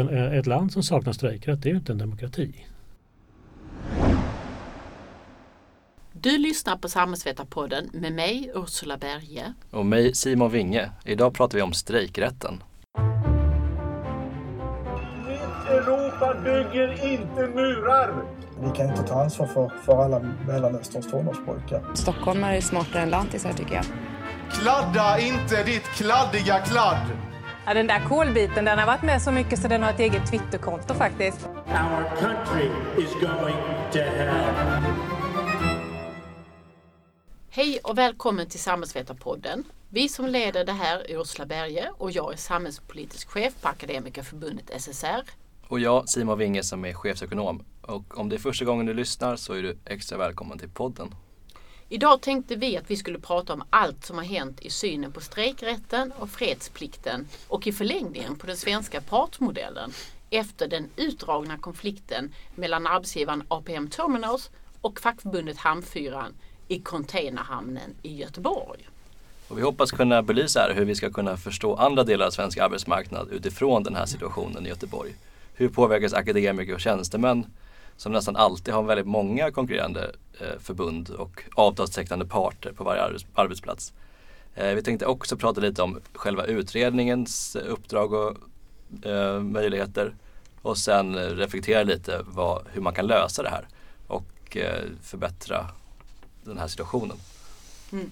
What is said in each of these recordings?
en, ett land som saknar strejkrätt det är ju inte en demokrati. Du lyssnar på Samhällsvetarpodden med mig Ursula Berge. Och mig Simon Winge. Idag pratar vi om strejkrätten. Europa bygger inte murar! Vi kan inte ta ansvar för, för alla Mellanösterns tonårspojkar. Stockholmare är smartare än lantisar tycker jag. Kladda inte ditt kladdiga kladd! Ja, den där kolbiten den har varit med så mycket så den har ett eget Twitterkonto faktiskt. Our country is going to hell. Hej och välkommen till Samhällsvetarpodden. Vi som leder det här är Ursula Berge och jag är samhällspolitisk chef på Akademikerförbundet SSR. Och jag Simon Winge som är chefsekonom. Och om det är första gången du lyssnar så är du extra välkommen till podden. Idag tänkte vi att vi skulle prata om allt som har hänt i synen på strejkrätten och fredsplikten och i förlängningen på den svenska partsmodellen efter den utdragna konflikten mellan arbetsgivaren APM Terminals och fackförbundet Hamnfyran i containerhamnen i Göteborg. Och vi hoppas kunna belysa här hur vi ska kunna förstå andra delar av svensk arbetsmarknad utifrån den här situationen i Göteborg. Hur påverkas akademiker och tjänstemän som nästan alltid har väldigt många konkurrerande eh, förbund och avtalstecknande parter på varje arbetsplats. Eh, vi tänkte också prata lite om själva utredningens uppdrag och eh, möjligheter och sen reflektera lite vad, hur man kan lösa det här och eh, förbättra den här situationen. Mm.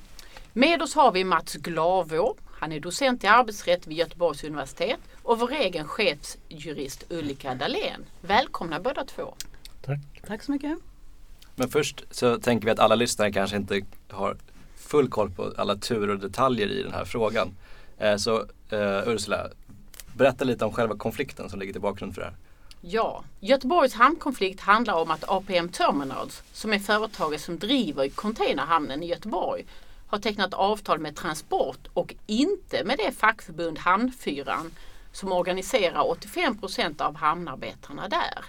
Med oss har vi Mats Glavå. Han är docent i arbetsrätt vid Göteborgs universitet och vår egen chefsjurist Ulrika Dahlén. Välkomna båda två. Tack. Tack så mycket. Men först så tänker vi att alla lyssnare kanske inte har full koll på alla turer och detaljer i den här frågan. Eh, så uh, Ursula, berätta lite om själva konflikten som ligger till bakgrund för det här. Ja, Göteborgs hamnkonflikt handlar om att APM Terminals, som är företaget som driver containerhamnen i Göteborg, har tecknat avtal med Transport och inte med det fackförbund Hamnfyran som organiserar 85% av hamnarbetarna där.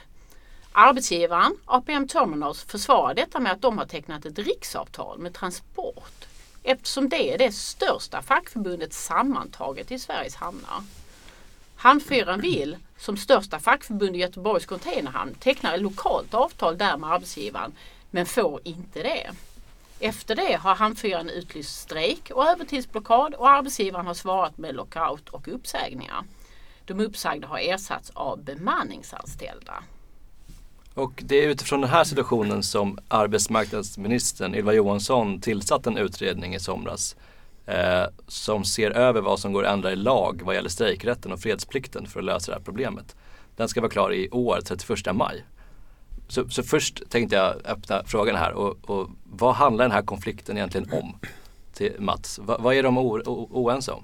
Arbetsgivaren APM Terminals försvarar detta med att de har tecknat ett riksavtal med Transport eftersom det är det största fackförbundet sammantaget i Sveriges hamnar. Hamnfyran vill som största fackförbund i Göteborgs containerhamn teckna ett lokalt avtal där med arbetsgivaren men får inte det. Efter det har Hamnfyran utlyst strejk och övertidsblockad och arbetsgivaren har svarat med lockout och uppsägningar. De uppsagda har ersatts av bemanningsanställda. Och det är utifrån den här situationen som arbetsmarknadsministern Ylva Johansson tillsatt en utredning i somras eh, som ser över vad som går att ändra i lag vad gäller strejkrätten och fredsplikten för att lösa det här problemet. Den ska vara klar i år, 31 maj. Så, så först tänkte jag öppna frågan här och, och, vad handlar den här konflikten egentligen om? Till Mats, Va, vad är de oense om?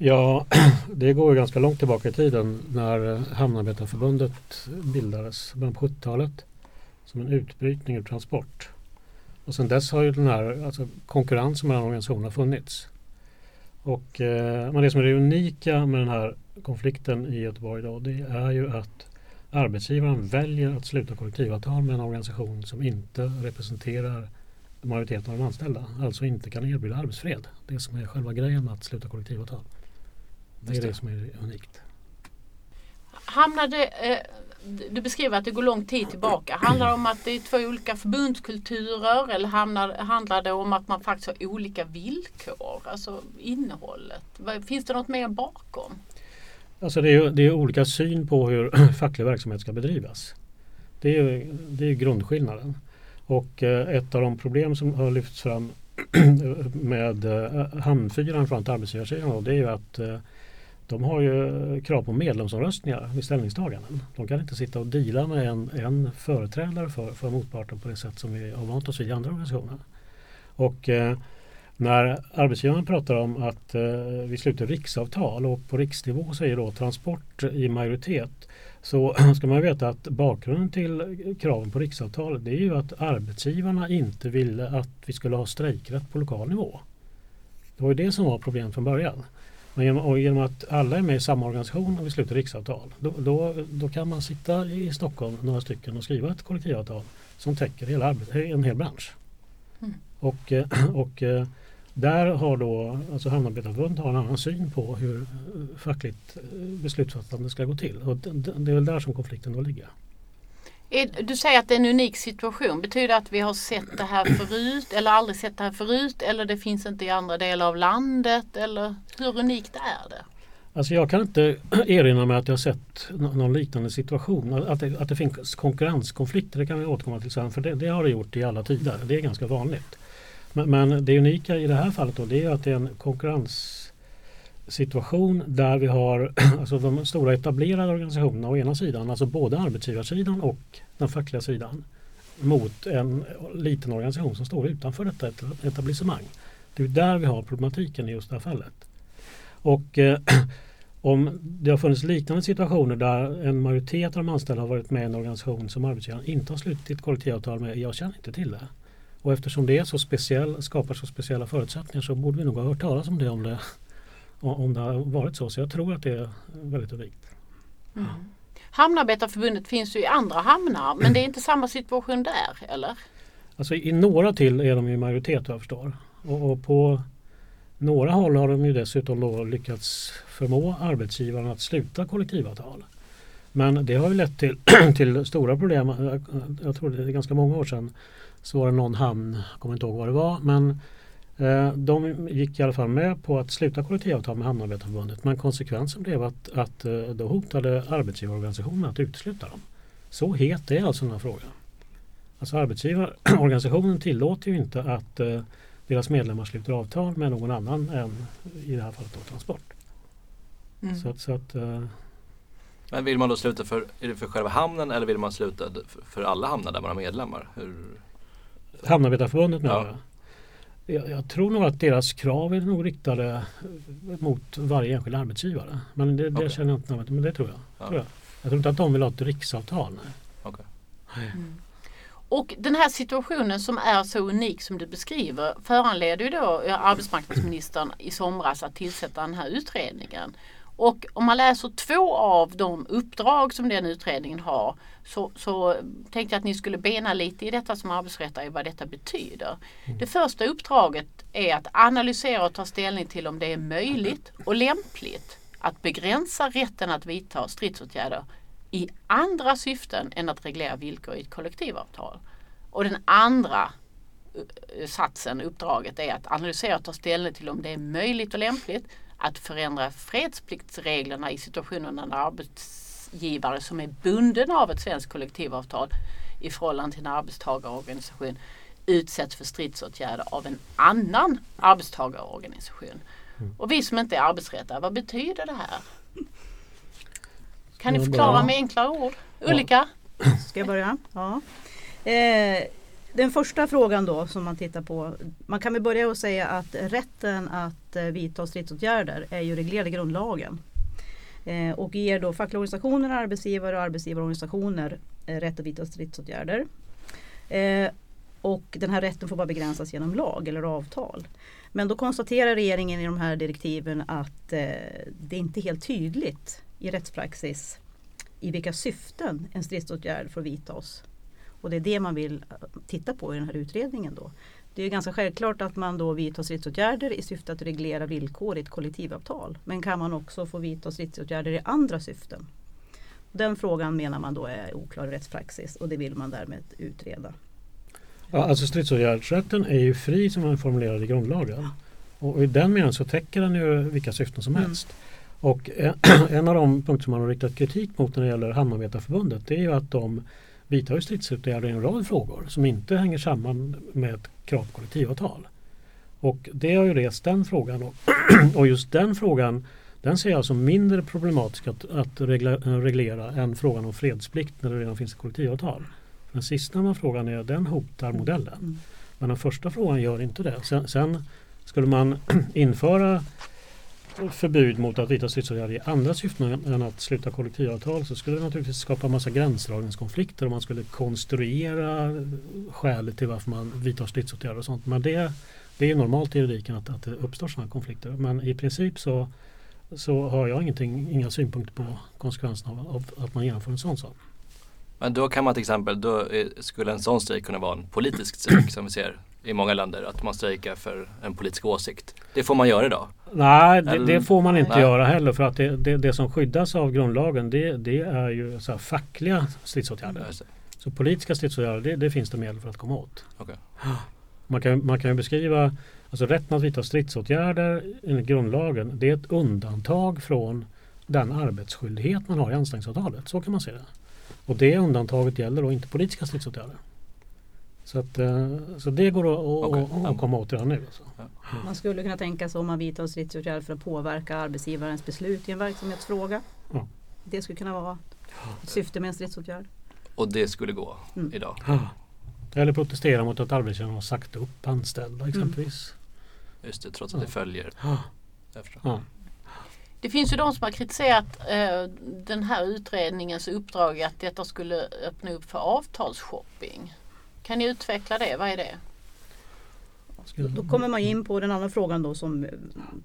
Ja, det går ju ganska långt tillbaka i tiden när eh, Hamnarbetarförbundet bildades, början på 70-talet. Som en utbrytning ur transport. Och sen dess har ju den här alltså, konkurrensen mellan organisationerna funnits. Och, eh, men det som är det unika med den här konflikten i Göteborg då, det är ju att arbetsgivaren väljer att sluta kollektivavtal med en organisation som inte representerar majoriteten av de anställda. Alltså inte kan erbjuda arbetsfred. Det som är själva grejen med att sluta kollektivavtal. Det är det som är unikt. Hamnade, eh, du beskriver att det går lång tid tillbaka. Handlar det om att det är två olika förbundskulturer eller handlar, handlar det om att man faktiskt har olika villkor? Alltså innehållet. Finns det något mer bakom? Alltså det är, det är olika syn på hur facklig verksamhet ska bedrivas. Det är, det är grundskillnaden. Och eh, ett av de problem som har lyfts fram med eh, Hamnfyran från arbetsgivarsidan det är ju att eh, de har ju krav på medlemsomröstningar vid ställningstaganden. De kan inte sitta och deala med en, en företrädare för, för motparten på det sätt som vi har vant oss vid i andra organisationer. Och eh, när arbetsgivaren pratar om att eh, vi sluter riksavtal och på riksnivå säger då transport i majoritet så ska man veta att bakgrunden till kraven på riksavtal det är ju att arbetsgivarna inte ville att vi skulle ha strejkrätt på lokal nivå. Det var ju det som var problemet från början. Men genom, och genom att alla är med i samma organisation och vi sluter riksavtal då, då, då, kan man sitta i Stockholm några stycken och skriva ett kollektivavtal som täcker hela en hel bransch. Mm. Och, eh, och eh, där har då alltså Hamnarbetarförbundet har en annan syn på hur fackligt beslutsfattande ska gå till. Och det, det är väl där som konflikten då ligger. Du säger att det är en unik situation. Betyder det att vi har sett det här förut eller aldrig sett det här förut eller det finns inte i andra delar av landet eller hur unikt är det? Alltså jag kan inte erinra mig att jag sett någon liknande situation. Att det, att det finns konkurrenskonflikter, det kan vi återkomma till sen, för det, det har det gjort i alla tider. Det är ganska vanligt. Men, men det unika i det här fallet då, det är att det är en konkurrens situation där vi har alltså de stora etablerade organisationerna å ena sidan, alltså både arbetsgivarsidan och den fackliga sidan mot en liten organisation som står utanför detta etablissemang. Det är där vi har problematiken i just det här fallet. Och eh, om det har funnits liknande situationer där en majoritet av de anställda har varit med i en organisation som arbetsgivaren inte har slutit kollektivavtal med, jag känner inte till det. Och eftersom det är så speciell, skapar så speciella förutsättningar så borde vi nog ha hört talas om det om det, om det har varit så. Så jag tror att det är väldigt unikt. Mm. Hamnarbetarförbundet finns ju i andra hamnar men det är inte samma situation där eller? Alltså i några till är de i majoritet vad jag förstår. Och, och på några håll har de ju dessutom då lyckats förmå arbetsgivaren att sluta kollektivavtal. Men det har ju lett till, till stora problem. Jag, jag tror det är ganska många år sedan så var det någon hamn, jag kommer inte ihåg vad det var, men de gick i alla fall med på att sluta kollektivavtal med Hamnarbetarförbundet men konsekvensen blev att, att eh, då hotade arbetsgivarorganisationen att utesluta dem. Så het är alltså den här frågan. Alltså arbetsgivarorganisationen tillåter ju inte att eh, deras medlemmar sluter avtal med någon annan än i det här fallet då, Transport. Mm. Så, så att, Men vill man då sluta för, är det för själva hamnen eller vill man sluta för alla hamnar där man har medlemmar? Hur? Hamnarbetarförbundet menar ja. Jag. jag. tror nog att deras krav är nog riktade mot varje enskild arbetsgivare. Men det, det okay. känner jag inte men det tror jag. Ja. Tror jag. jag. tror inte att de vill ha ett riksavtal. Nej. Okay. Mm. Och den här situationen som är så unik som du beskriver föranleder ju då arbetsmarknadsministern i somras att tillsätta den här utredningen. Och om man läser två av de uppdrag som den utredningen har så, så tänkte jag att ni skulle bena lite i detta som arbetsrättare vad detta betyder. Mm. Det första uppdraget är att analysera och ta ställning till om det är möjligt och lämpligt att begränsa rätten att vidta stridsåtgärder i andra syften än att reglera villkor i ett kollektivavtal. Och den andra eh, satsen, uppdraget, är att analysera och ta ställning till om det är möjligt och lämpligt att förändra fredspliktsreglerna i situationer när en arbetsgivare som är bunden av ett svenskt kollektivavtal i förhållande till en arbetstagarorganisation utsätts för stridsåtgärder av en annan arbetstagarorganisation. Mm. Och vi som inte är arbetsrättare, vad betyder det här? Kan ni förklara med enklare ord? Ulrika? Ska jag börja? Ja. Eh, den första frågan då som man tittar på. Man kan väl börja och säga att rätten att eh, vidta stridsåtgärder är ju reglerad i grundlagen. Eh, och ger då fackliga organisationer, arbetsgivare och arbetsgivarorganisationer eh, rätt att vidta stridsåtgärder. Eh, och den här rätten får bara begränsas genom lag eller avtal. Men då konstaterar regeringen i de här direktiven att eh, det är inte helt tydligt i rättspraxis i vilka syften en stridsåtgärd får vidtas. Och det är det man vill eh, titta på i den här utredningen. Då. Det är ganska självklart att man då vidtar stridsåtgärder i syfte att reglera villkor i ett kollektivavtal. Men kan man också få vidta stridsåtgärder i andra syften? Den frågan menar man då är oklar rättspraxis och det vill man därmed utreda. Ja, alltså stridsåtgärdsrätten är ju fri som man formulerad i grundlagen. Och i den meningen så täcker den ju vilka syften som mm. helst. Och en, en, av de punkter som man har riktat kritik mot när det gäller Hamnarbetarförbundet det är ju att de vidtar stridsåtgärder i en rad frågor som inte hänger samman med ett krav på kollektivavtal. Och det har ju rest den frågan och, och just den frågan den ser jag som mindre problematisk att, att reglera, reglera än frågan om fredsplikt när det redan finns ett kollektivavtal. Den sistnämnda frågan är, den hotar modellen. Mm. Men den första frågan gör inte det. Sen, sen skulle man införa förbud mot att vidta stridsåtgärder i andra syften än att sluta kollektivavtal så skulle det naturligtvis skapa massa gränsdragningskonflikter om man skulle konstruera skälet till varför man vidtar stridsåtgärder och sånt. Men det, det är normalt i juridiken att, att det uppstår sådana konflikter. Men i princip så, så har jag ingenting, inga synpunkter på konsekvenserna av, av att man genomför en sån sak. Men då kan man till exempel, då skulle en sån strejk kunna vara en politisk strejk som vi ser i många länder. Att man strejkar för en politisk åsikt. Det får man göra idag. Nej, det, det får man inte Nej. göra heller för att det, det, det som skyddas av grundlagen det, är ju så fackliga stridsåtgärder. Så politiska stridsåtgärder det, finns det medel för att komma åt. Okej. Man, kan, man kan ju beskriva alltså rätten att vidta stridsåtgärder enligt grundlagen det är ett undantag från den arbetsskyldighet man har i anställningsavtalet. Så kan man se det. Och det undantaget gäller då inte politiska stridsåtgärder. Så, att, eh, så det går att, Okej. att, komma åt redan nu. Alltså. Man skulle kunna tänka sig om man vidtar stridsåtgärder för att påverka arbetsgivarens beslut i en verksamhetsfråga. Ja. Det skulle kunna vara ett syfte med en stridsåtgärd. Och det skulle gå Mm. idag. Eller protestera mot att arbetsgivaren har sagt upp anställda exempelvis. Just det, trots att det följer. Ja. Det finns ju de som har kritiserat eh, den här utredningens uppdrag att detta skulle öppna upp för avtalsshopping. Kan ni utveckla det? Vad är det? Då kommer man in på den andra frågan då som,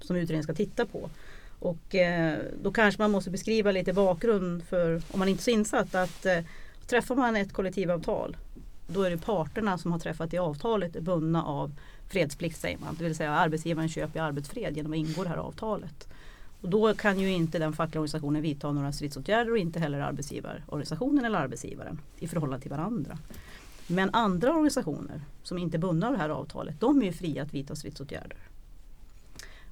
som utredningen ska titta på. Och eh, då kanske man måste beskriva lite bakgrund för om man inte är så insatt att eh, träffar man ett kollektivavtal då är det parterna som har träffat det avtalet är bundna av fredsplikt säger man. Det vill säga arbetsgivaren köper arbetsfred genom att ingå det här avtalet. Och då kan ju inte den fackliga organisationen vidta några stridsåtgärder och inte heller arbetsgivarorganisationen eller arbetsgivaren i förhållande till varandra. Men andra organisationer som inte är bundna av det här avtalet, de är ju fria att vidta stridsåtgärder.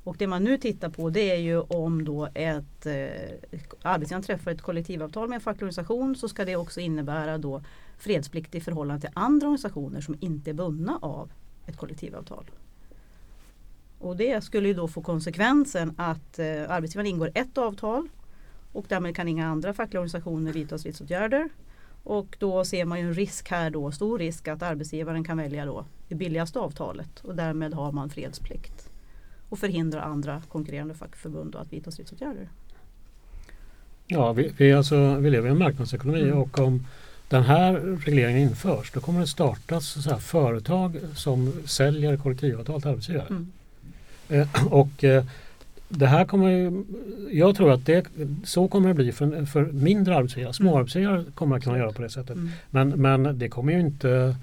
Och det man nu tittar på det är ju om då ett eh, arbetsgivaren träffar ett kollektivavtal med en facklig organisation så ska det också innebära då fredsplikt i förhållande till andra organisationer som inte är bundna av ett kollektivavtal. Och det skulle ju då få konsekvensen att eh, arbetsgivaren ingår ett avtal och därmed kan inga andra fackliga organisationer vidta stridsåtgärder. Och då ser man ju en risk här då, stor risk att arbetsgivaren kan välja då det billigaste avtalet och därmed har man fredsplikt. Och förhindra andra konkurrerande fackförbund att vidta stridsåtgärder. Ja, vi, vi, alltså, vi lever i en marknadsekonomi Mm. och om den här regleringen införs då kommer det startas så företag som säljer kollektivavtal till arbetsgivare. Mm. Eh, och eh, det här kommer jag tror att det, så kommer det bli för, för mindre arbetsgivare. Små Mm. arbetsgivare kommer att kunna göra på det sättet. Mm. Men, men det kommer ju inte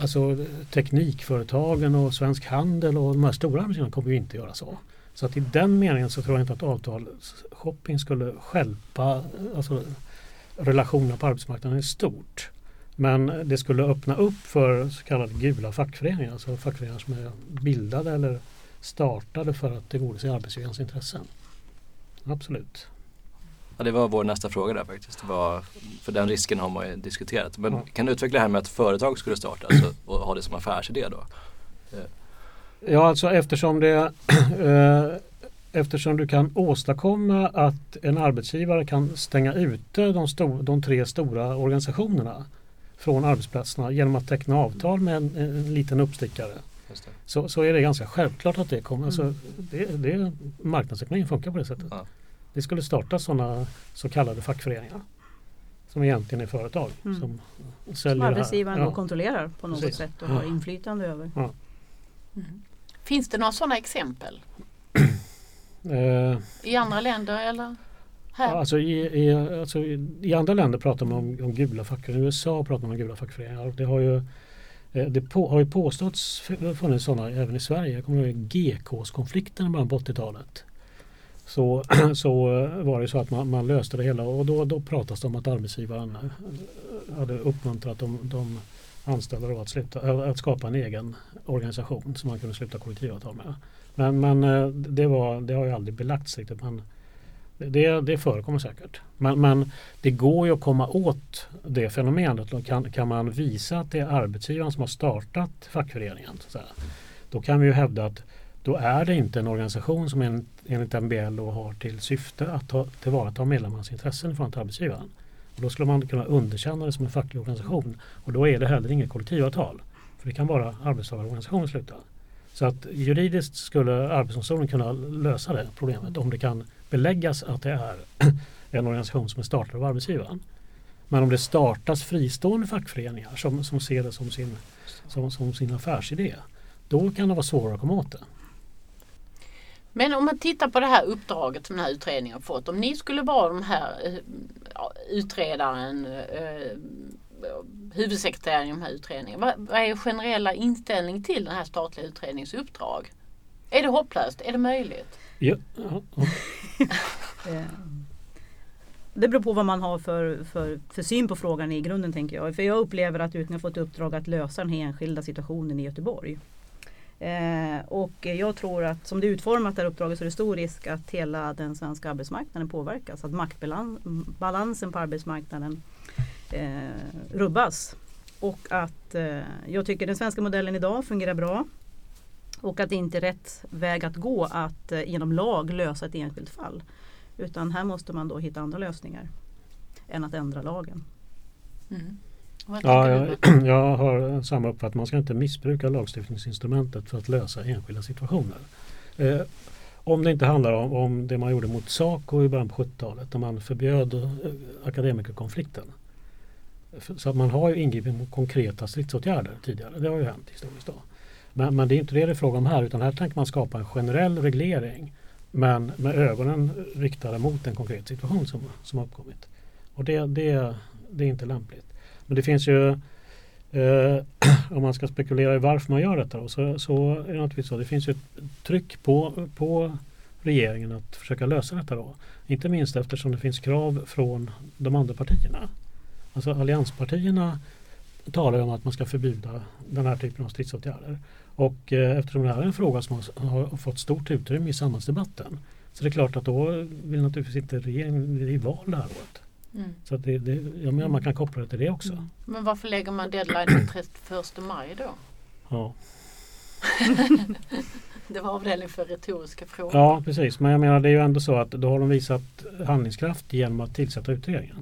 Alltså teknikföretagen och Svensk Handel och de här stora arbetsgivarna kommer ju inte göra så. Så att i den meningen så tror jag inte att avtalsshopping skulle skälpa alltså, relationerna på arbetsmarknaden i stort. Men det skulle öppna upp för så kallade gula fackföreningar, alltså fackföreningar som är bildade eller startade för att tillgodose arbetsgivarens intressen. Absolut. Ja, det var vår nästa fråga där faktiskt. Var, för den risken har man ju diskuterat. Men Ja. kan du utveckla det här med att företag skulle starta alltså, och ha det som affärsidé då? Ja, alltså eftersom det eh, Eftersom du kan åstadkomma att en arbetsgivare kan stänga ute de, stor, de tre stora organisationerna från arbetsplatserna genom att teckna avtal med en, en liten uppstickare. Just det. Så, så är det ganska självklart att det kommer. Alltså, Mm. det, det, marknadsekonomin funkar på det sättet. Ja. Det skulle starta sådana så kallade fackföreningar. Som egentligen är företag. Mm. Som Som säljer arbetsgivaren Ja. kontrollerar på något Precis. sätt och har inflytande över. Finns det några sådana exempel Eh, i andra länder eller här? Ja, Alltså i, i, alltså i, I andra länder pratar man om, om gula fackföreningar. I USA pratar man om gula fackföreningar. Det har ju, eh, Eh, det på, har ju påståtts funnits sådana även i Sverige. Jag kommer ihåg GKs-konflikten i början på 80-talet. Så, så eh, var det så att man, man löste det hela och då, då pratas det om att arbetsgivaren eh, hade uppmuntrat de, de anställda då att, sluta, att skapa en egen organisation som man kunde sluta kollektivavtal med. Men, men det, var, det har ju aldrig belagts riktigt. Men det, det förekommer säkert. Men, men det går ju att komma åt det fenomenet. Kan, kan man visa att det är arbetsgivaren som har startat fackföreningen. Så här, då kan vi ju hävda att då är det inte en organisation som en, enligt MBL då har till syfte att ta, tillvarata medlemmarnas intressen från arbetsgivaren. Och då skulle man kunna underkänna det som en facklig organisation och då är det heller inget kollektivavtal. För det kan bara arbetstagarorganisationen sluta. Så att juridiskt skulle Arbetsdomstolen kunna lösa det problemet om det kan beläggas att det är en organisation som är startad av arbetsgivaren. Men om det startas fristående fackföreningar som, som ser det som sin, som, som sin affärsidé då kan det vara svårare att komma åt det. Men om man tittar på det här uppdraget som den här utredningen har fått. Om ni skulle vara den här eh, utredaren eh, huvudsekreteraren i de här utredningarna. Vad, vad är er generella inställning till den här statliga utredningens uppdrag? Är det hopplöst? Är det möjligt? Ja, ja, ja. Eh, det beror på vad man har för, för, för syn på frågan i grunden tänker jag. För jag upplever att utredningen har fått uppdrag att lösa den här enskilda situationen i Göteborg. Eh, och jag tror att som det är utformat det här uppdraget så är det stor risk att hela den svenska arbetsmarknaden påverkas. Att maktbalansen på arbetsmarknaden eh, rubbas. Och att eh, jag tycker den svenska modellen idag fungerar bra. Och att det inte är rätt väg att gå att eh, genom lag lösa ett enskilt fall. Utan här måste man då hitta andra lösningar än att ändra lagen. Mm. Ja, jag, jag har samma uppfattning. Man ska inte missbruka lagstiftningsinstrumentet för att lösa enskilda situationer. Eh, om det inte handlar om, om det man gjorde mot Saco i början på 70-talet när man förbjöd eh, akademikerkonflikten. Så att man har ju ingripit mot konkreta stridsåtgärder tidigare. Det har ju hänt historiskt. Då. Men, men det är inte det det är fråga om här utan här tänker man skapa en generell reglering men med ögonen riktade mot en konkret situation som, som har uppkommit. Och det, det, det är inte lämpligt. Men det finns ju eh, om man ska spekulera i varför man gör detta då, så, så är det naturligtvis så. Det finns ju ett tryck på, på regeringen att försöka lösa detta då. Inte minst eftersom det finns krav från de andra partierna. Alltså allianspartierna talar ju om att man ska förbjuda den här typen av stridsåtgärder. Och eh, eftersom det här är en fråga som har, fått stort utrymme i samhällsdebatten så det är klart att då vill naturligtvis inte regeringen, är val det här året. Mm. Så att det, det, jag menar man kan koppla det till det också. Men varför lägger man deadline den 31 maj då? Ja. Det var avdelning för retoriska frågor. ja, precis. Men jag menar det är ju ändå så att då har de visat handlingskraft genom att tillsätta utredningen.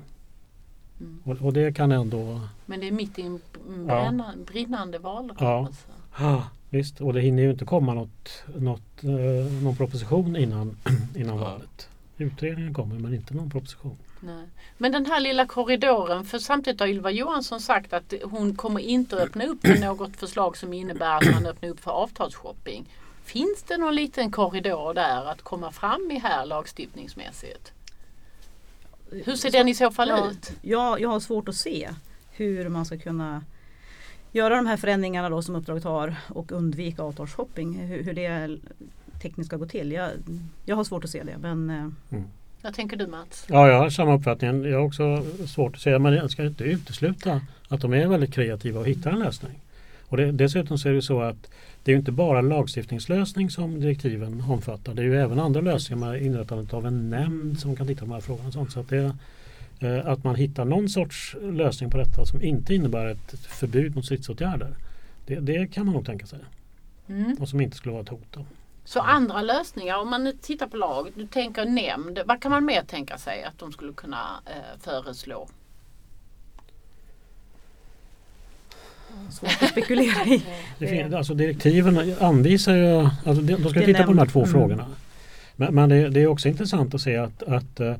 Mm. Och, och det kan ändå Men det är mitt i en Ja. bränna, brinnande valrörelse. Ja, visst, och det hinner ju inte komma något, något, eh, någon proposition innan, innan Ja. valet. Utredningen kommer men inte någon proposition. Nej. Men den här lilla korridoren, för samtidigt har Ylva Johansson sagt att hon kommer inte att öppna upp för något förslag som innebär att man öppnar upp för avtalsshopping. Finns det någon liten korridor där att komma fram i här lagstiftningsmässigt? Hur ser den i så fall Ja, ut? jag, jag har svårt att se hur man ska kunna göra de här förändringarna då som uppdraget har och undvika avtalsshopping. Hur, hur det tekniskt ska gå till. Jag, jag har svårt att se det. Men eh, Vad tänker du Mats? Ja, jag har samma uppfattning. Jag har också svårt att säga men jag ska inte utesluta att de är väldigt kreativa och hittar en lösning. Och det, dessutom så är det så att det är inte bara lagstiftningslösning som direktiven omfattar. Det är ju även andra lösningar med inrättandet av en nämnd som kan titta på de här frågorna. Och sånt. Så att, det, att man hittar någon sorts lösning på detta som inte innebär ett förbud mot stridsåtgärder. Det, det kan man nog tänka sig. Mm. Och som inte skulle vara ett hot. Då. Så andra lösningar, om man nu tittar på lag, du tänker nämnd, vad kan man mer tänka sig att de skulle kunna eh, föreslå? svårt att spekulera i. Det fin- alltså direktiven anvisar ju, alltså de, de ska Det titta på de här nämnd- två mm. frågorna. Men, men det, det är också intressant att se att, att eh,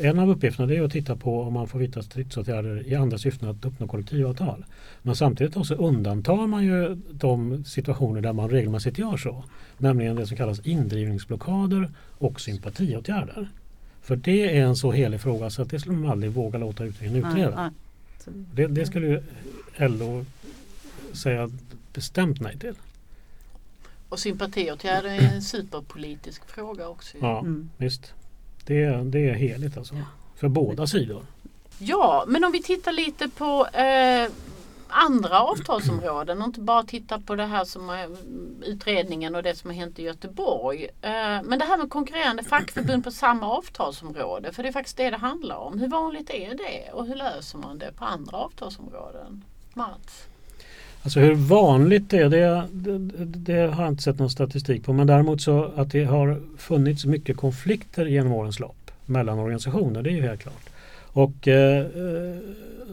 en av uppgifterna är att titta på om man får vidta stridsåtgärder i andra syften att uppnå kollektivavtal. Men samtidigt också undantar man ju de situationer där man regelmässigt gör så. Nämligen det som kallas indrivningsblockader och sympatiåtgärder. För det är en så helig fråga så att det skulle man aldrig våga låta utredningen utreda. Det, det skulle ju LO säga bestämt nej till. Och sympatiåtgärder är en superpolitisk fråga också. Ja, Mm. visst. Det, det är heligt alltså. För båda sidor. Ja, men om vi tittar lite på eh, andra avtalsområden och inte bara tittar på det här som är utredningen och det som har hänt i Göteborg. Eh, men det här med konkurrerande fackförbund på samma avtalsområde, för det är faktiskt det det handlar om. Hur vanligt är det och hur löser man det på andra avtalsområden? Mats? Alltså hur vanligt det är det, det, det har jag inte sett någon statistik på. Men däremot så att det har funnits mycket konflikter genom årens lopp mellan organisationer. Det är ju helt klart. Och, eh, eh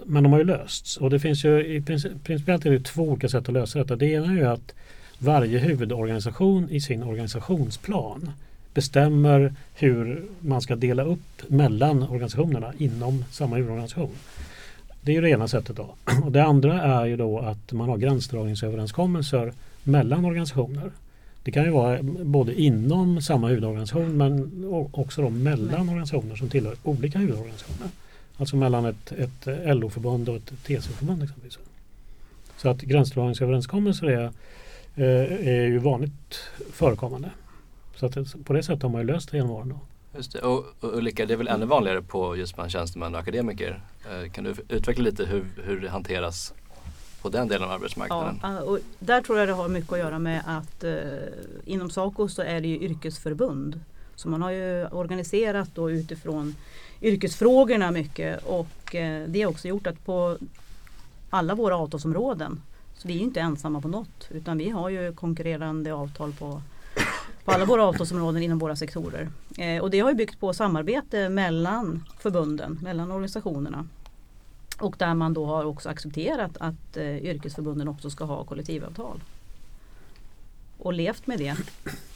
men de har ju lösts. Och det finns ju i princip, principiellt är det två olika sätt att lösa detta. Det ena är ju att varje huvudorganisation i sin organisationsplan bestämmer hur man ska dela upp mellan organisationerna inom samma huvudorganisation. Det är ju det ena sättet då. Och det andra är ju då att man har gränsdragningsöverenskommelser mellan organisationer. Det kan ju vara både inom samma huvudorganisation men också då mellan organisationer som tillhör olika huvudorganisationer. Alltså mellan ett, ett LO-förbund och ett TCO-förbund exempelvis. Så att gränsdragningsöverenskommelser är, eh, är ju vanligt förekommande. Så att på det sättet har man ju löst det genom åren. Då. Just det. Och, och Ulrika, det är väl ännu vanligare på just bland tjänstemän och akademiker. Eh, kan du utveckla lite hur, hur det hanteras på den delen av arbetsmarknaden? Ja, eh, och där tror jag det har mycket att göra med att eh, inom SACO så är det ju yrkesförbund. Så man har ju organiserat då utifrån yrkesfrågorna mycket och eh, det har också gjort att på alla våra avtalsområden så vi är inte ensamma på något utan vi har ju konkurrerande avtal på, på alla våra avtalsområden inom våra sektorer. Eh, och det har ju byggt på samarbete mellan förbunden, mellan organisationerna. Och där man då har också accepterat att eh, yrkesförbunden också ska ha kollektivavtal. Och levt med det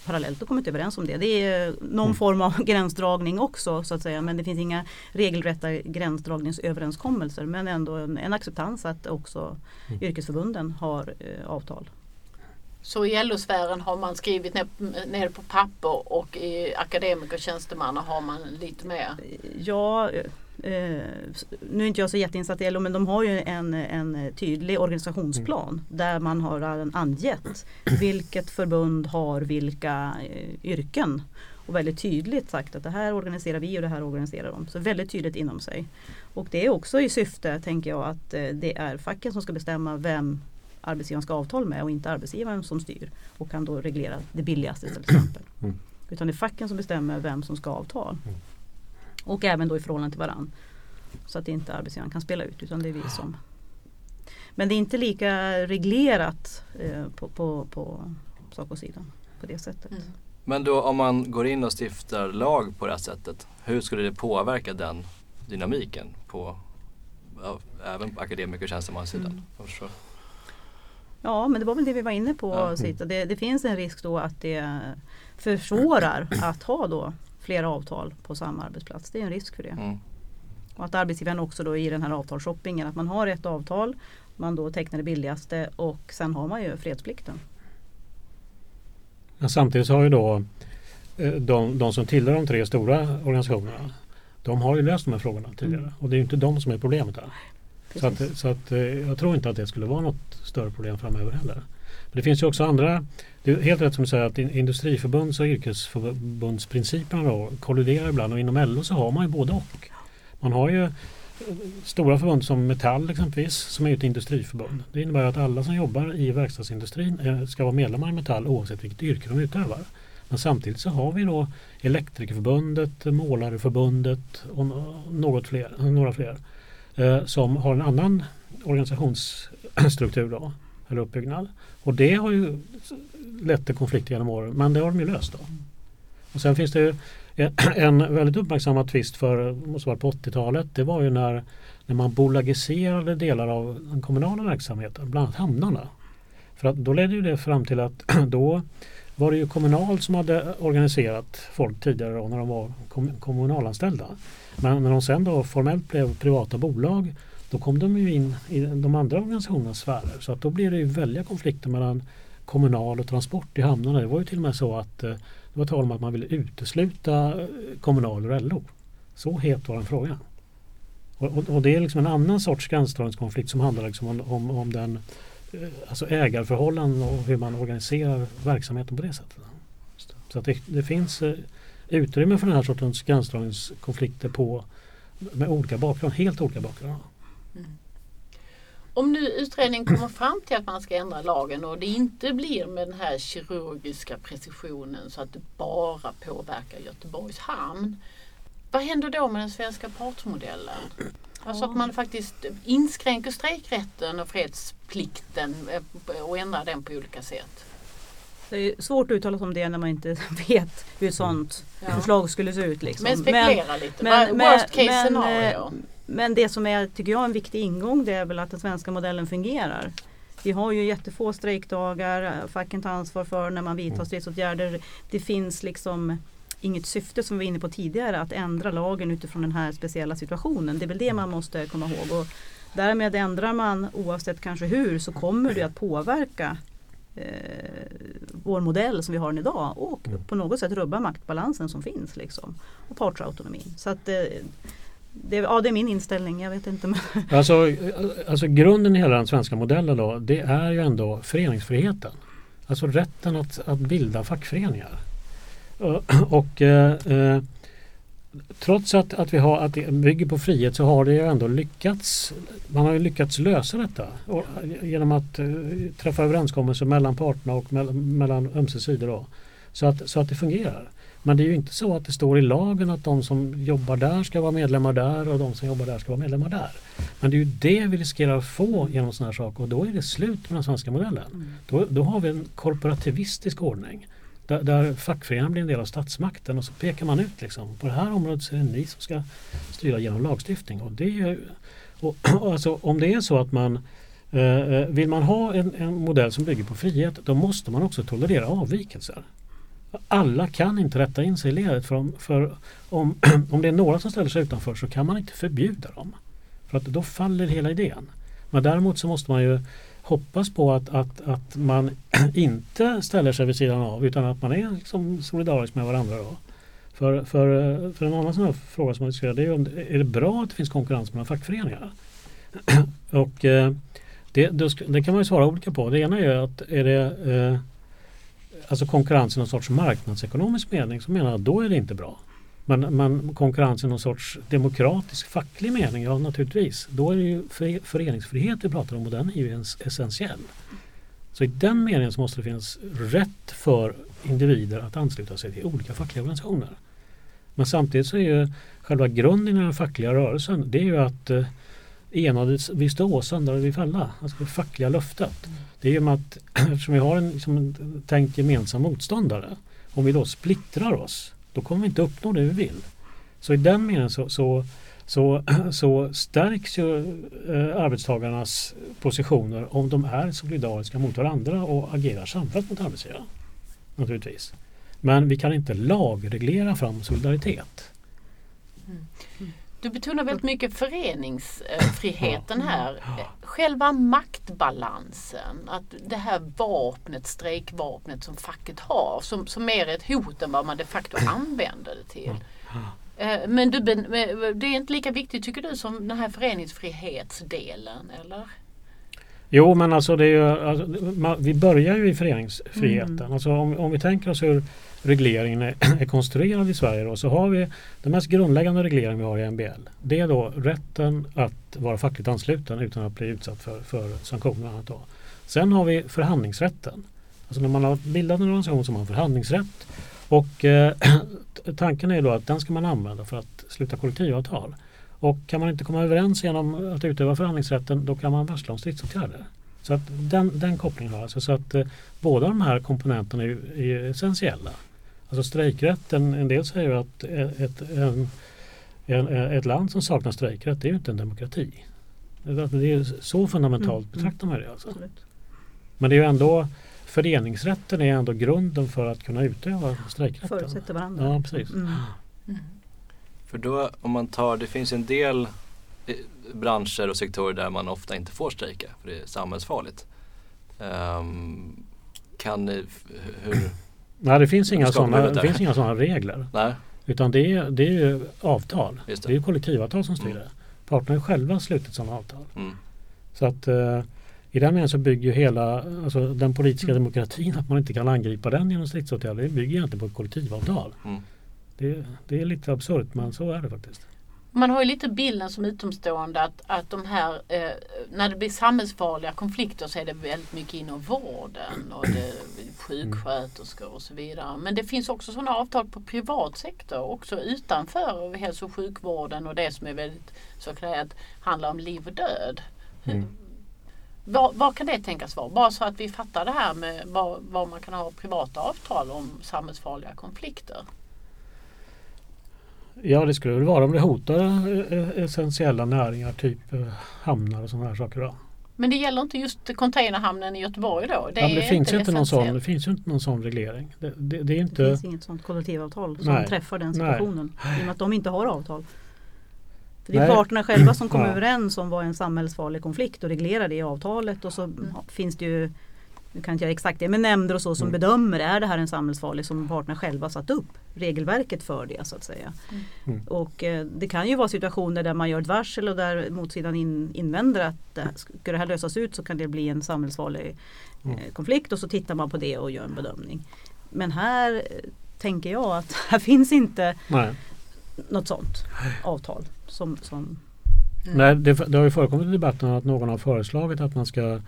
parallellt och kommit överens om det. Det är någon Mm. form av gränsdragning också så att säga. Men det finns inga regelrätta gränsdragningsöverenskommelser. Men ändå en, en acceptans att också Mm. yrkesförbunden har eh, avtal. Så i LO-sfären har man skrivit ner, ner på papper och i akademiker och tjänstemanna har man lite mer. Ja, eh, nu är inte jag så jätteinsatt i LO men de har ju en, en tydlig organisationsplan där man har angett vilket förbund har vilka eh, yrken. Och väldigt tydligt sagt att det här organiserar vi och det här organiserar de. Så väldigt tydligt inom sig. Och det är också i syfte, tänker jag, att eh, det är facken som ska bestämma vem arbetsgivaren ska avtal med och inte arbetsgivaren som styr och kan då reglera det billigaste till exempel. Mm. Utan det är facken som bestämmer vem som ska ha avtal. Och även då i förhållande till varann. Så att inte arbetsgivaren kan spela ut utan det är vi som. Men det är inte lika reglerat eh, på, på, på SACO-sidan på det sättet. Mm. Men då om man går in och stiftar lag på det här sättet, hur skulle det påverka den dynamiken på även på akademiker och tjänstemannasidan? Mm. Ja men det var väl det vi var inne på Ja. Sita. Det, det finns en risk då att det försvårar att ha då flera avtal på samma arbetsplats. Det är en risk för det. Mm. Och att arbetsgivaren också då i den här avtalsshoppingen att man har ett avtal, man då tecknar det billigaste och sen har man ju fredsplikten. Men samtidigt har ju då eh, de, de som tillhör de tre stora organisationerna de har ju löst de här frågorna tidigare Mm. och det är ju inte de som är problemet här. Så, att, så att, eh, jag tror inte att det skulle vara något större problem framöver heller. Men det finns ju också andra, det är helt rätt som du säger att in- industriförbunds och yrkesförbundsprinciperna då kolliderar ibland och inom LO så har man ju både och. Man har ju eh, stora förbund som Metall exempelvis som är ett industriförbund. Det innebär att alla som jobbar i verkstadsindustrin eh, ska vara medlemmar i Metall oavsett vilket yrke de utövar. Men samtidigt så har vi då Elektrikerförbundet, Målareförbundet och nå- något fler, några fler eh, som har en annan organisationsstruktur då, eller uppbyggnad. Och det har ju lett till konflikter genom åren men det har de ju löst. Då. Och sen finns det ju en, väldigt uppmärksammad tvist för, måste vara på 80-talet, det var ju när, när man bolagiserade delar av den kommunala verksamheten, bland annat hamnarna. För att då ledde ju det fram till att då var det ju Kommunal som hade organiserat folk tidigare då, när de var kom, kommunalanställda. Men när de sen då formellt blev privata bolag då kom de ju in i de andra organisationernas sfärer. Så att då blir det ju väldiga konflikter mellan kommunal och transport i hamnarna. Det var ju till och med så att eh, det var tal om att man ville utesluta eh, kommunal ur LO. Så het var den frågan. Och, och, och det är liksom en annan sorts gränsdragningskonflikt som handlar liksom om, om, om den eh, alltså ägarförhållanden och hur man organiserar verksamheten på det sättet. Så att det, det finns utrymme för den här sortens gränsdragningskonflikter på, med olika bakgrund, helt olika bakgrund. Om nu utredningen kommer fram till att man ska ändra lagen och det inte blir med den här kirurgiska precisionen så att det bara påverkar Göteborgs hamn. Vad händer då med den svenska partsmodellen? Alltså att man faktiskt inskränker strejkrätten och fredsplikten eh, och ändrar den på olika sätt. Det är svårt att uttala sig om det när man inte vet hur ett sådant Ja. förslag skulle se ut. Liksom. Men spekulera lite. men- men- Worst case men, scenario. eh, Men det som är, tycker jag, en viktig ingång det är väl att den svenska modellen fungerar. Vi har ju jättefå strejkdagar, facken tar ansvar för när man vidtar Mm. stridsåtgärder. Det finns liksom inget syfte som vi var inne på tidigare att ändra lagen utifrån den här speciella situationen. Det är väl det man måste komma ihåg. Och därmed ändrar man oavsett kanske hur så kommer det att påverka eh, vår modell som vi har den idag och Mm. på något sätt rubba maktbalansen som finns liksom. Och partsautonomin. Så att eh, det, ja, det är min inställning, jag vet inte. Men Alltså, alltså grunden i hela den svenska modellen då, det är ju ändå föreningsfriheten. Alltså rätten att, att bilda fackföreningar. Och, och eh, eh, trots att, att vi har, att det bygger på frihet så har det ju ändå lyckats. Man har lyckats lösa detta och, genom att eh, träffa överenskommelser mellan parterna och mellan, mellan ömse sidor. Då, så, att, så att det fungerar. Men det är ju inte så att det står i lagen att de som jobbar där ska vara medlemmar där och de som jobbar där ska vara medlemmar där. Men det är ju det vi riskerar att få genom sådana här saker och då är det slut med den svenska modellen. Mm. Då, då har vi en korporativistisk ordning där, där fackföreningarna blir en del av statsmakten och så pekar man ut liksom på det här området så är det ni som ska styra genom lagstiftning. Och det är och, och alltså, om det är så att man eh, eh, vill man ha en, en modell som bygger på frihet då måste man också tolerera avvikelser. Alla kan inte rätta in sig i ledet för, om, för om, om det är några som ställer sig utanför så kan man inte förbjuda dem. För att då faller hela idén. Men däremot så måste man ju hoppas på att, att, att man inte ställer sig vid sidan av utan att man är liksom solidarisk med varandra. Då. För, för, för en annan sån här fråga som man diskuterar det är om är det bra att det finns konkurrens mellan fackföreningar? Och eh, det, det, kan man ju svara olika på. Det ena är att är det eh, alltså konkurrens i någon sorts marknadsekonomisk mening så menar jag att då är det inte bra. Men, men konkurrens i någon sorts demokratisk facklig mening, ja naturligtvis. Då är det ju föreningsfrihet vi pratar om och den är ju essentiell. Så i den meningen så måste det finnas rätt för individer att ansluta sig till olika fackliga organisationer. Men samtidigt så är ju själva grunden i den fackliga rörelsen det är ju att eh, enades vi stå, söndrade vi falla. Alltså det fackliga löftet. Mm. Det är ju med att eftersom vi har en, liksom en tänkt gemensam motståndare om vi då splittrar oss då kommer vi inte uppnå det vi vill. Så i den meningen så, så, så, så stärks ju eh, arbetstagarnas positioner om de är solidariska mot varandra och agerar samfällt mot arbetsgivaren. Naturligtvis. Men vi kan inte lagreglera fram solidaritet. Du betonar väldigt mycket föreningsfriheten här. Själva maktbalansen, att det här vapnet, strejkvapnet som facket har som, som mer är ett hot än vad man de facto använder det till. Eh, men du, det är inte lika viktigt tycker du som den här föreningsfrihetsdelen eller? Jo men alltså, det är ju, alltså vi börjar ju i föreningsfriheten. Mm. Alltså om, om vi tänker oss hur regleringen är, är konstruerad i Sverige då, så har vi den mest grundläggande regleringen vi har i MBL. Det är då rätten att vara fackligt ansluten utan att bli utsatt för, för sanktioner. Då. Sen har vi förhandlingsrätten. Alltså när man har bildat en organisation så har man förhandlingsrätt och eh, tanken är då att den ska man använda för att sluta kollektivavtal. Och kan man inte komma överens genom att utöva förhandlingsrätten då kan man varsla om stridsåtgärder. Så att den, den kopplingen har alltså. Så att eh, båda de här komponenterna är, är essentiella. Alltså strejkrätten, en del säger att ett, en, en, ett land som saknar strejkrätt det är ju inte en demokrati. Det är så fundamentalt mm. betraktar man det. Alltså. Men det är ju ändå föreningsrätten är ändå grunden för att kunna utöva strejkrätten. Förutsätter varandra. Ja, precis. Mm. Mm. För då om man tar, det finns en del eh, branscher och sektorer där man ofta inte får strejka för det är samhällsfarligt. Um, kan ni, hur, Nej, det finns inga sådana, det finns inga sådana regler. Nej. Utan det är, det är ju avtal. Det. det. är kollektivavtal som styr mm. det. Parterna har själva slutit sådana avtal. Mm. Så att uh, i den meningen så bygger hela alltså, den politiska mm. demokratin att man inte kan angripa den genom stridsåtgärder. Det bygger egentligen på ett kollektivavtal. Mm. Det, det, är lite absurt men så är det faktiskt. Man har ju lite bilden som utomstående att, att de här, eh, när det blir samhällsfarliga konflikter så är det väldigt mycket inom vården och det, sjuksköterskor och så vidare. Men det finns också sådana avtal på privat sektor också utanför hälso och sjukvården och det som är väldigt så att handlar om liv och död. Mm. Vad, vad, kan det tänkas vara? Bara så att vi fattar det här med vad, vad man kan ha privata avtal om samhällsfarliga konflikter. Ja det skulle väl vara om det hotar eh, essentiella näringar typ eh, hamnar och sådana här saker. Då. Men det gäller inte just containerhamnen i Göteborg då? Det, ja, det finns, inte någon sån, det finns ju inte någon sån reglering. Det, det, det, är inte... det finns inget sånt kollektivavtal som Nej. träffar den situationen. Nej. I och med att de inte har avtal. För det är Nej. parterna själva som kommer ja. överens om vad en samhällsfarlig konflikt och reglerar det i avtalet och så mm. finns det ju nu kan inte jag exakt det, men nämnder och så som Mm. bedömer är det här en samhällsfarlig som parterna själva satt upp regelverket för det så att säga. Mm. Och eh, det kan ju vara situationer där man gör ett varsel och där motsidan in, invänder att eh, ska det här lösas ut så kan det bli en samhällsfarlig Mm. eh, konflikt och så tittar man på det och gör en bedömning. Men här eh, tänker jag att här finns inte Nej. något sånt avtal. Som, som, Nej, det, det har ju förekommit i debatten att någon har föreslagit att man ska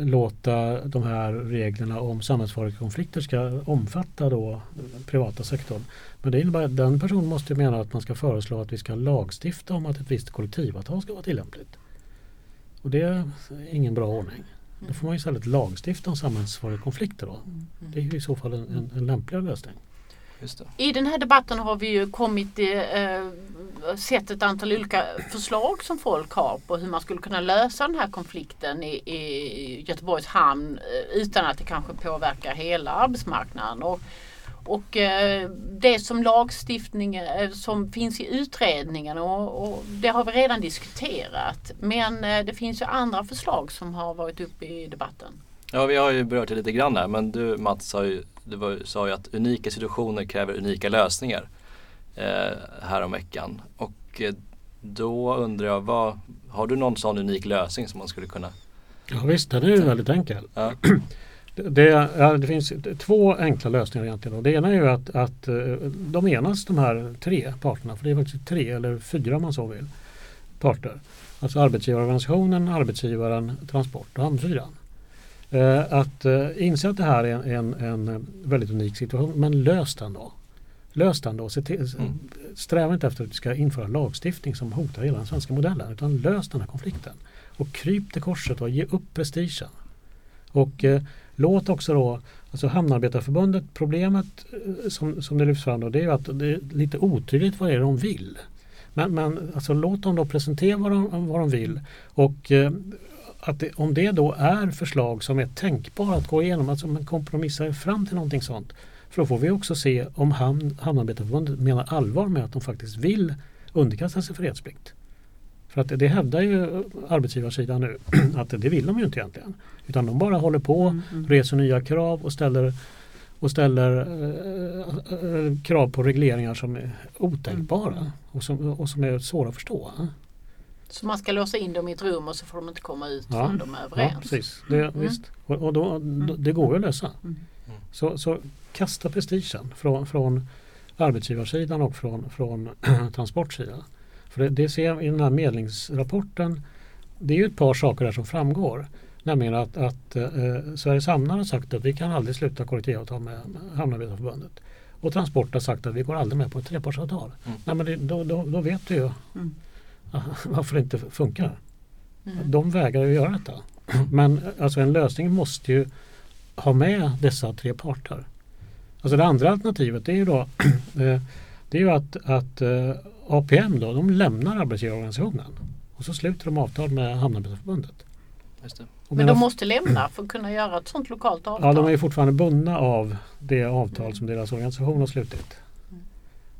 låta de här reglerna om samhällsfarliga konflikter ska omfatta då privata sektorn. Men det innebär att den personen måste mena att man ska föreslå att vi ska lagstifta om att ett visst kollektivavtal ska vara tillämpligt. Och det är ingen bra ordning. Då får man istället lagstifta om samhällsfarliga konflikter då. Det är i så fall en, en, en lämpligare lösning. I den här debatten har vi ju kommit eh, sett ett antal olika förslag som folk har på hur man skulle kunna lösa den här konflikten i, i Göteborgs hamn eh, utan att det kanske påverkar hela arbetsmarknaden. Och, och eh, det som lagstiftning eh, som finns i utredningen och, och det har vi redan diskuterat. Men eh, det finns ju andra förslag som har varit uppe i debatten. Ja, vi har ju berört det lite grann här men du Mats sa ju, du var, sa ju att unika situationer kräver unika lösningar eh, här om veckan. Och eh, då undrar jag, vad, har du någon sån unik lösning som man skulle kunna? Ja visst, den är ju väldigt enkel. Ja. Det, det, ja, det finns två enkla lösningar egentligen. Och det ena är ju att, att eh, de enas de här tre parterna, för det är faktiskt tre eller fyra om man så vill, parter. Alltså arbetsgivarorganisationen, arbetsgivaren, transport och hamnfyran. Eh, att eh, inse att det här är en, en, en väldigt unik situation, men lös den då. Lös den då. Till, Mm. Sträva inte efter att vi ska införa lagstiftning som hotar hela den svenska modellen, utan lös den här konflikten. Och kryp till korset och ge upp prestigen. Och eh, låt också då, alltså Hamnarbetarförbundet, problemet eh, som, som det lyfts fram då, det är att det är lite otydligt vad det är de vill. Men, men alltså, låt dem då presentera vad de, vad de vill och eh, att det, om det då är förslag som är tänkbara att gå igenom, alltså man kompromissar fram till någonting sånt. För då får vi också se om Hamn, Hamnarbetarförbundet menar allvar med att de faktiskt vill underkasta sig fredsplikt. För att det, hävdar ju arbetsgivarsidan nu att det vill de ju inte egentligen. Utan de bara håller på, reser nya krav och ställer, och ställer eh, eh, krav på regleringar som är otänkbara och, som, och som är svåra att förstå. Så man ska låsa in dem i ett rum och så får de inte komma ut Ja. förrän de är Ja, överens. precis. Det, visst. Och, och då, då, det går ju att lösa. Mm. Så, så kasta prestigen från, från arbetsgivarsidan och från, från transportsidan. För det, det ser jag i den här medlingsrapporten. Det är ju ett par saker där som framgår. Nämligen att, att eh, Sveriges hamnar har sagt att vi kan aldrig sluta kollektivavtal med Hamnarbetarförbundet. Och Transport har sagt att vi går aldrig med på ett trepartsavtal. Mm. Nej, men det, då, då, då vet du ju Mm. varför det inte funkar. Mm. De vägrar ju göra detta. Men alltså en lösning måste ju ha med dessa tre parter. Alltså det andra alternativet är ju då eh, det är ju att, att eh, APM då, de lämnar arbetsgivarorganisationen och så sluter de avtal med Hamnarbetarförbundet. Men de måste lämna för att kunna göra ett sånt lokalt avtal. Ja, de är ju fortfarande bundna av det avtal som deras organisation har slutit.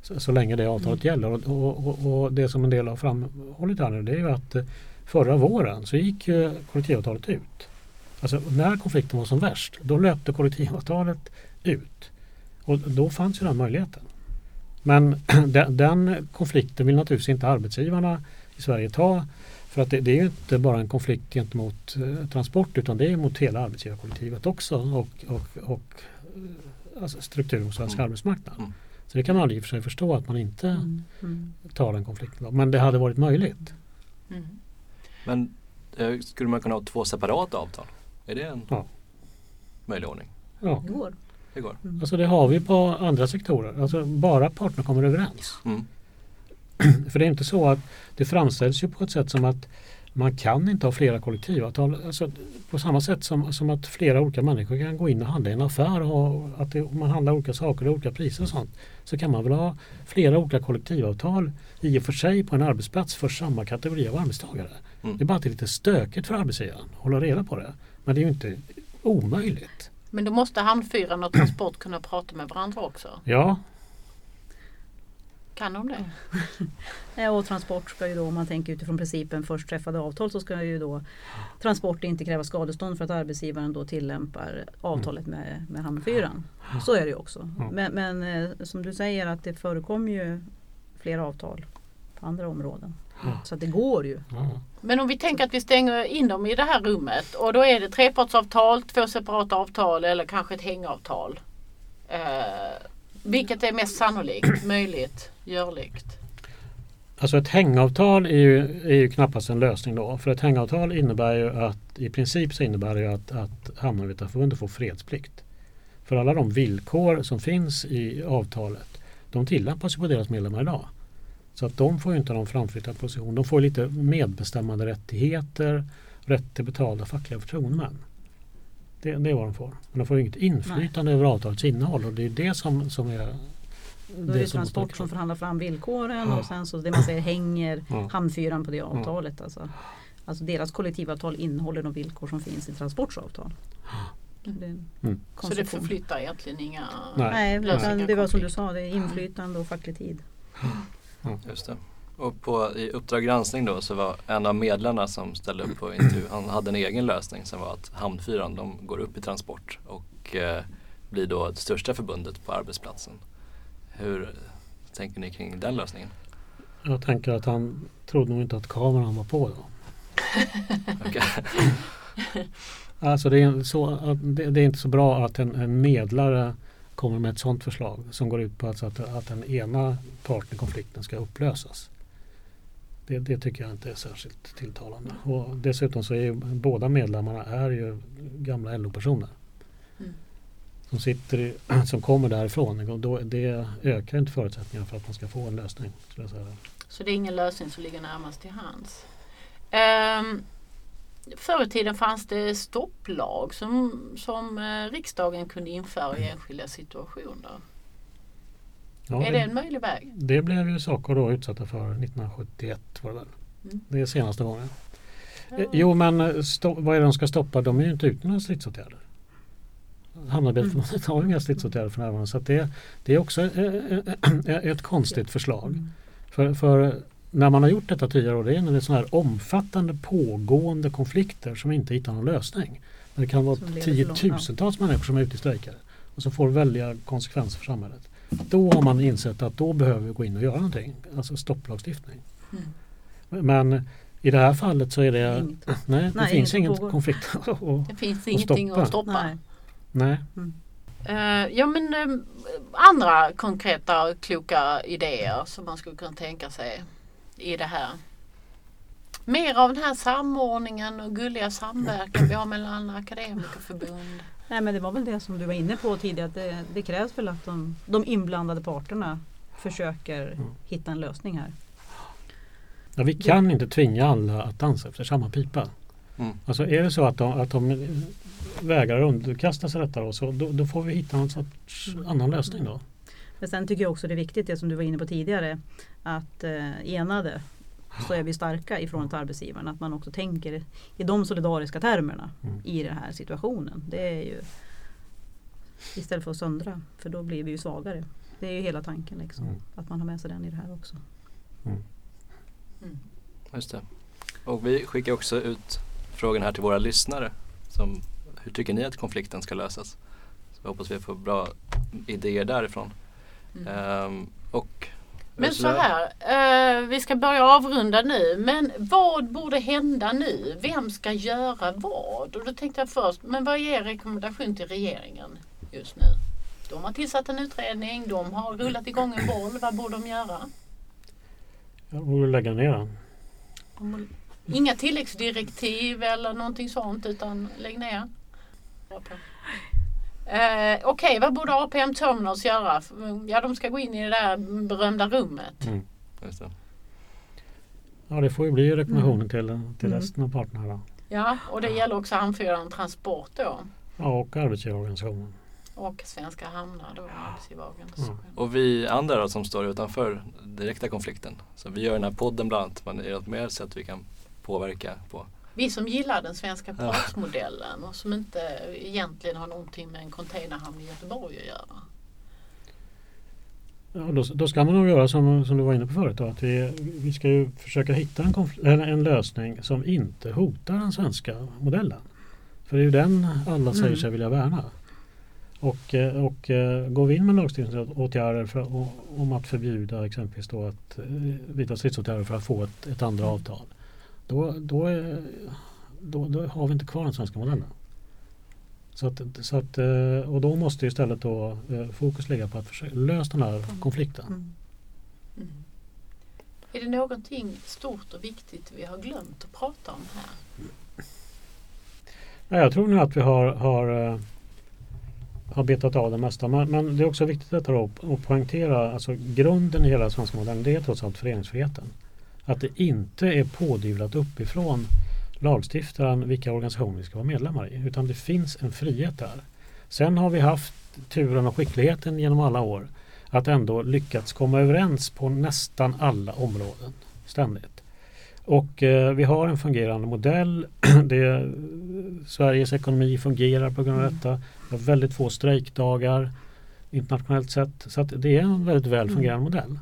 Så, så länge det avtalet gäller. Och, och, och, det som en del har framhållit här nu det är ju att eh, förra våren så gick ju kollektivavtalet ut. Alltså när konflikten var som värst då löpte kollektivavtalet ut. Och då fanns ju den möjligheten. Men den, den konflikten vill naturligtvis inte arbetsgivarna i Sverige ta. För att det, det är inte bara en konflikt gentemot eh, transport utan det är mot hela arbetsgivarkollektivet också och, och, och eh, alltså strukturen på svensk Mm. arbetsmarknad. Mm. Så det kan man i och för sig förstå att man inte Mm. Mm. tar den konflikten. Då. Men det hade varit möjligt. Mm. Men eh, skulle man kunna ha två separata avtal? Är det en Ja. möjlig ordning? Ja. Det går. Det går. Alltså det har vi på andra sektorer. Alltså bara parterna kommer överens. Mm. För det är inte så att det framställs ju på ett sätt som att man kan inte ha flera kollektivavtal. Alltså, på samma sätt som, som att flera olika människor kan gå in och handla i en affär och att det, man handlar olika saker och olika priser och sånt. Så kan man väl ha flera olika kollektivavtal i och för sig på en arbetsplats för samma kategori av arbetstagare. Mm. Det är bara att det är lite stökigt för arbetsgivaren att hålla reda på det. Men det är ju inte omöjligt. Men då måste hamnfyran och transport kunna prata med varandra också. Ja, Kan de det? Ja, och transport ska ju då, om man tänker utifrån principen först träffade avtal så ska ju då transport inte kräva skadestånd för att arbetsgivaren då tillämpar avtalet med, med Hamnfyran. Så är det ju också. Men, men eh, som du säger att det förekommer ju flera avtal på andra områden. Ja. Så att det går ju. Men om vi tänker att vi stänger in dem i det här rummet och då är det trepartsavtal, två separata avtal eller kanske ett hängavtal. Eh, vilket är mest sannolikt, möjligt, görligt? Alltså ett hängavtal är ju, är ju knappast en lösning då. För ett hängavtal innebär ju att i princip så innebär det ju att, att Hamnarbetarförbundet får fredsplikt. För alla de villkor som finns i avtalet de tillämpas ju på deras medlemmar idag. Så att de får ju inte någon framflyttad position. De får lite medbestämmande rättigheter, rätt till betalda fackliga förtroendemän. Det, det är vad de får. Men de får ju inget inflytande över avtalets innehåll och det är det som, som är Då är det Transport som förhandlar fram villkoren Ja. och sen så det man säger hänger Ja. Hamnfyran på det avtalet. Alltså. alltså deras kollektivavtal innehåller de villkor som finns i Transports avtal. Det är en Mm. Så det förflyttar egentligen inga Nej. Nej, utan det var som du sa, det är inflytande och facklig tid. Just det. Och på, i Uppdrag granskning då så var en av medlarna som ställde upp på intervju, han hade en egen lösning som var att Hamnfyran de går upp i transport och eh, blir då det största förbundet på arbetsplatsen. Hur tänker ni kring den lösningen? Jag tänker att han trodde nog inte att kameran var på då. Alltså det är, så, det är inte så bra att en, en medlare kommer med ett sådant förslag som går ut på att, att, att den ena parten i konflikten ska upplösas. Det, det tycker jag inte är särskilt tilltalande. Och dessutom så är ju båda medlemmarna är ju gamla LO-personer. Mm. Som, sitter i, som kommer därifrån. Och då, det ökar inte förutsättningarna för att man ska få en lösning. Så det är ingen lösning som ligger närmast till hands. Um, förr i tiden fanns det stopplag som, som eh, riksdagen kunde införa i enskilda situationer. Ja, är det en möjlig väg? Det blev ju saker då utsatta för 1971 var det väl. Mm. Det är senaste gången. Eh, Jo men eh, vad är det de ska stoppa? De är ju inte ute några stridsåtgärder. Hamnarbetarförbundet har ju inga stridsåtgärder för närvarande. Så det, det är också eh, ett konstigt förslag. För, för när man har gjort detta tidigare år, det är när det är sådana här omfattande pågående konflikter som inte hittar någon lösning. När det kan vara tiotusentals människor som är ute i strejker och som får väldiga konsekvenser för samhället. Då har man insett att då behöver vi gå in och göra någonting. Alltså stopplagstiftning. Mm. Men i det här fallet så är det Inget. Nej, det Nej, finns ingen pågår. konflikt. och, Det finns ingenting stoppa. att stoppa. Nej. nej. Eh, ja men eh, andra konkreta kloka idéer som man skulle kunna tänka sig i det här. Mer av den här samordningen och gulliga samverkan vi har mellan akademikerförbund. Nej men det var väl det som du var inne på tidigare. Att det, det krävs väl att de, de inblandade parterna försöker Mm. hitta en lösning här. Ja, vi kan inte tvinga alla att dansa efter samma pipa. Mm. Alltså är det så att de, att de vägrar underkasta sig detta då, så då, då får vi hitta någon sorts annan lösning då. Men sen tycker jag också det är viktigt det som du var inne på tidigare. Att eh, enade så är vi starka ifrån ett arbetsgivaren. Att man också tänker i de solidariska termerna Mm. i den här situationen. Det är ju Istället för att söndra. För då blir vi ju svagare. Det är ju hela tanken. Liksom, Mm. Att man har med sig den i det här också. Just det. Och vi skickar också ut frågan här till våra lyssnare. Som, hur tycker ni att konflikten ska lösas? Så jag hoppas vi får bra idéer därifrån. Ehm, och Men så här, eh, vi ska börja avrunda nu. Men vad borde hända nu? Vem ska göra vad? Och då tänkte jag först, men vad är er rekommendation till regeringen just nu? De har tillsatt en utredning, de har rullat igång en boll. Vad borde de göra? Jag borde lägga ner den. Inga tilläggsdirektiv eller någonting sånt utan lägg ner. Eh, Okej, vad borde APM Terminals göra? Ja, de ska gå in i det där berömda rummet. Mm. Just det. Ja det får ju bli rekommendationen till, till Mm. resten av parterna. Då. Ja, och det gäller också anföraren transport då. Ja, och arbetsgivarorganisationen. Och Svenska Hamnar då, arbetsgivarorganisationen. Och vi andra då, som står utanför direkta konflikten. Så vi gör den här podden bland annat. Men är det något mer sätt vi kan påverka på? Vi som gillar den svenska partsmodellen och som inte egentligen har någonting med en containerhamn i Göteborg att göra. Ja, då, då ska man nog göra som, som du var inne på förut. Då, att vi, vi ska ju försöka hitta en, eller en lösning som inte hotar den svenska modellen. För det är ju den alla säger Mm. sig vilja värna. Och, eh, och eh, går vi in med lagstiftningsåtgärder för, om att förbjuda exempelvis då att eh, vidta stridsåtgärder för att få ett, ett andra avtal. Då, då, är, då, då har vi inte kvar den svenska modellen. Så att, så att, eh, och då måste istället då eh, fokus ligga på att försöka lösa den här konflikten. Mm. Mm. Är det någonting stort och viktigt vi har glömt att prata om här? Ja, jag tror nu att vi har, har, eh, har betat av det mesta. Men, men det är också viktigt att, ta upp och poängtera alltså grunden i hela svenska modellen det är trots allt föreningsfriheten. Att det inte är pådyvlat uppifrån lagstiftaren vilka organisationer vi ska vara medlemmar i. Utan det finns en frihet där. Sen har vi haft turen och skickligheten genom alla år att ändå lyckats komma överens på nästan alla områden ständigt. Och eh, vi har en fungerande modell. Det, Sveriges ekonomi fungerar på grund av detta. Vi har väldigt få strejkdagar internationellt sett. Så det är en väldigt väl fungerande modell.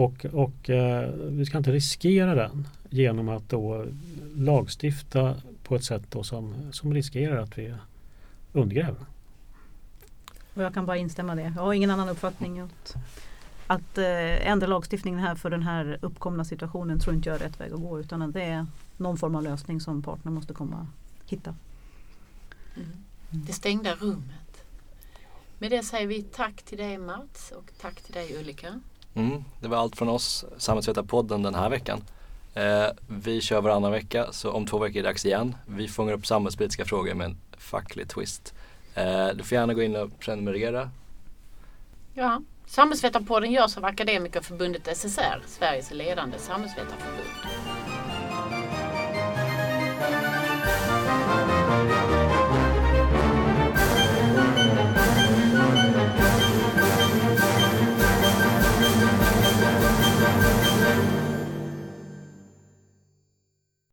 Och, och eh, vi ska inte riskera den genom att då lagstifta på ett sätt då som, som riskerar att vi undergräver. Och jag kan bara instämma i det. Jag har ingen annan uppfattning. Att, att eh, ändra lagstiftningen här för den här uppkomna situationen tror inte jag är rätt väg att gå. Utan att det är någon form av lösning som parterna måste komma hitta. Mm. Det stängda rummet. Med det säger vi tack till dig Mats och tack till dig Ulrika. Mm, det var allt från oss, Samhällsvetarpodden den här veckan. Eh, vi kör varannan vecka så om två veckor är det dags igen. Vi fångar upp samhällspolitiska frågor med en facklig twist. Eh, du får gärna gå in och prenumerera. Ja. Samhällsvetarpodden görs av Akademikerförbundet SSR, Sveriges ledande samhällsvetarförbund.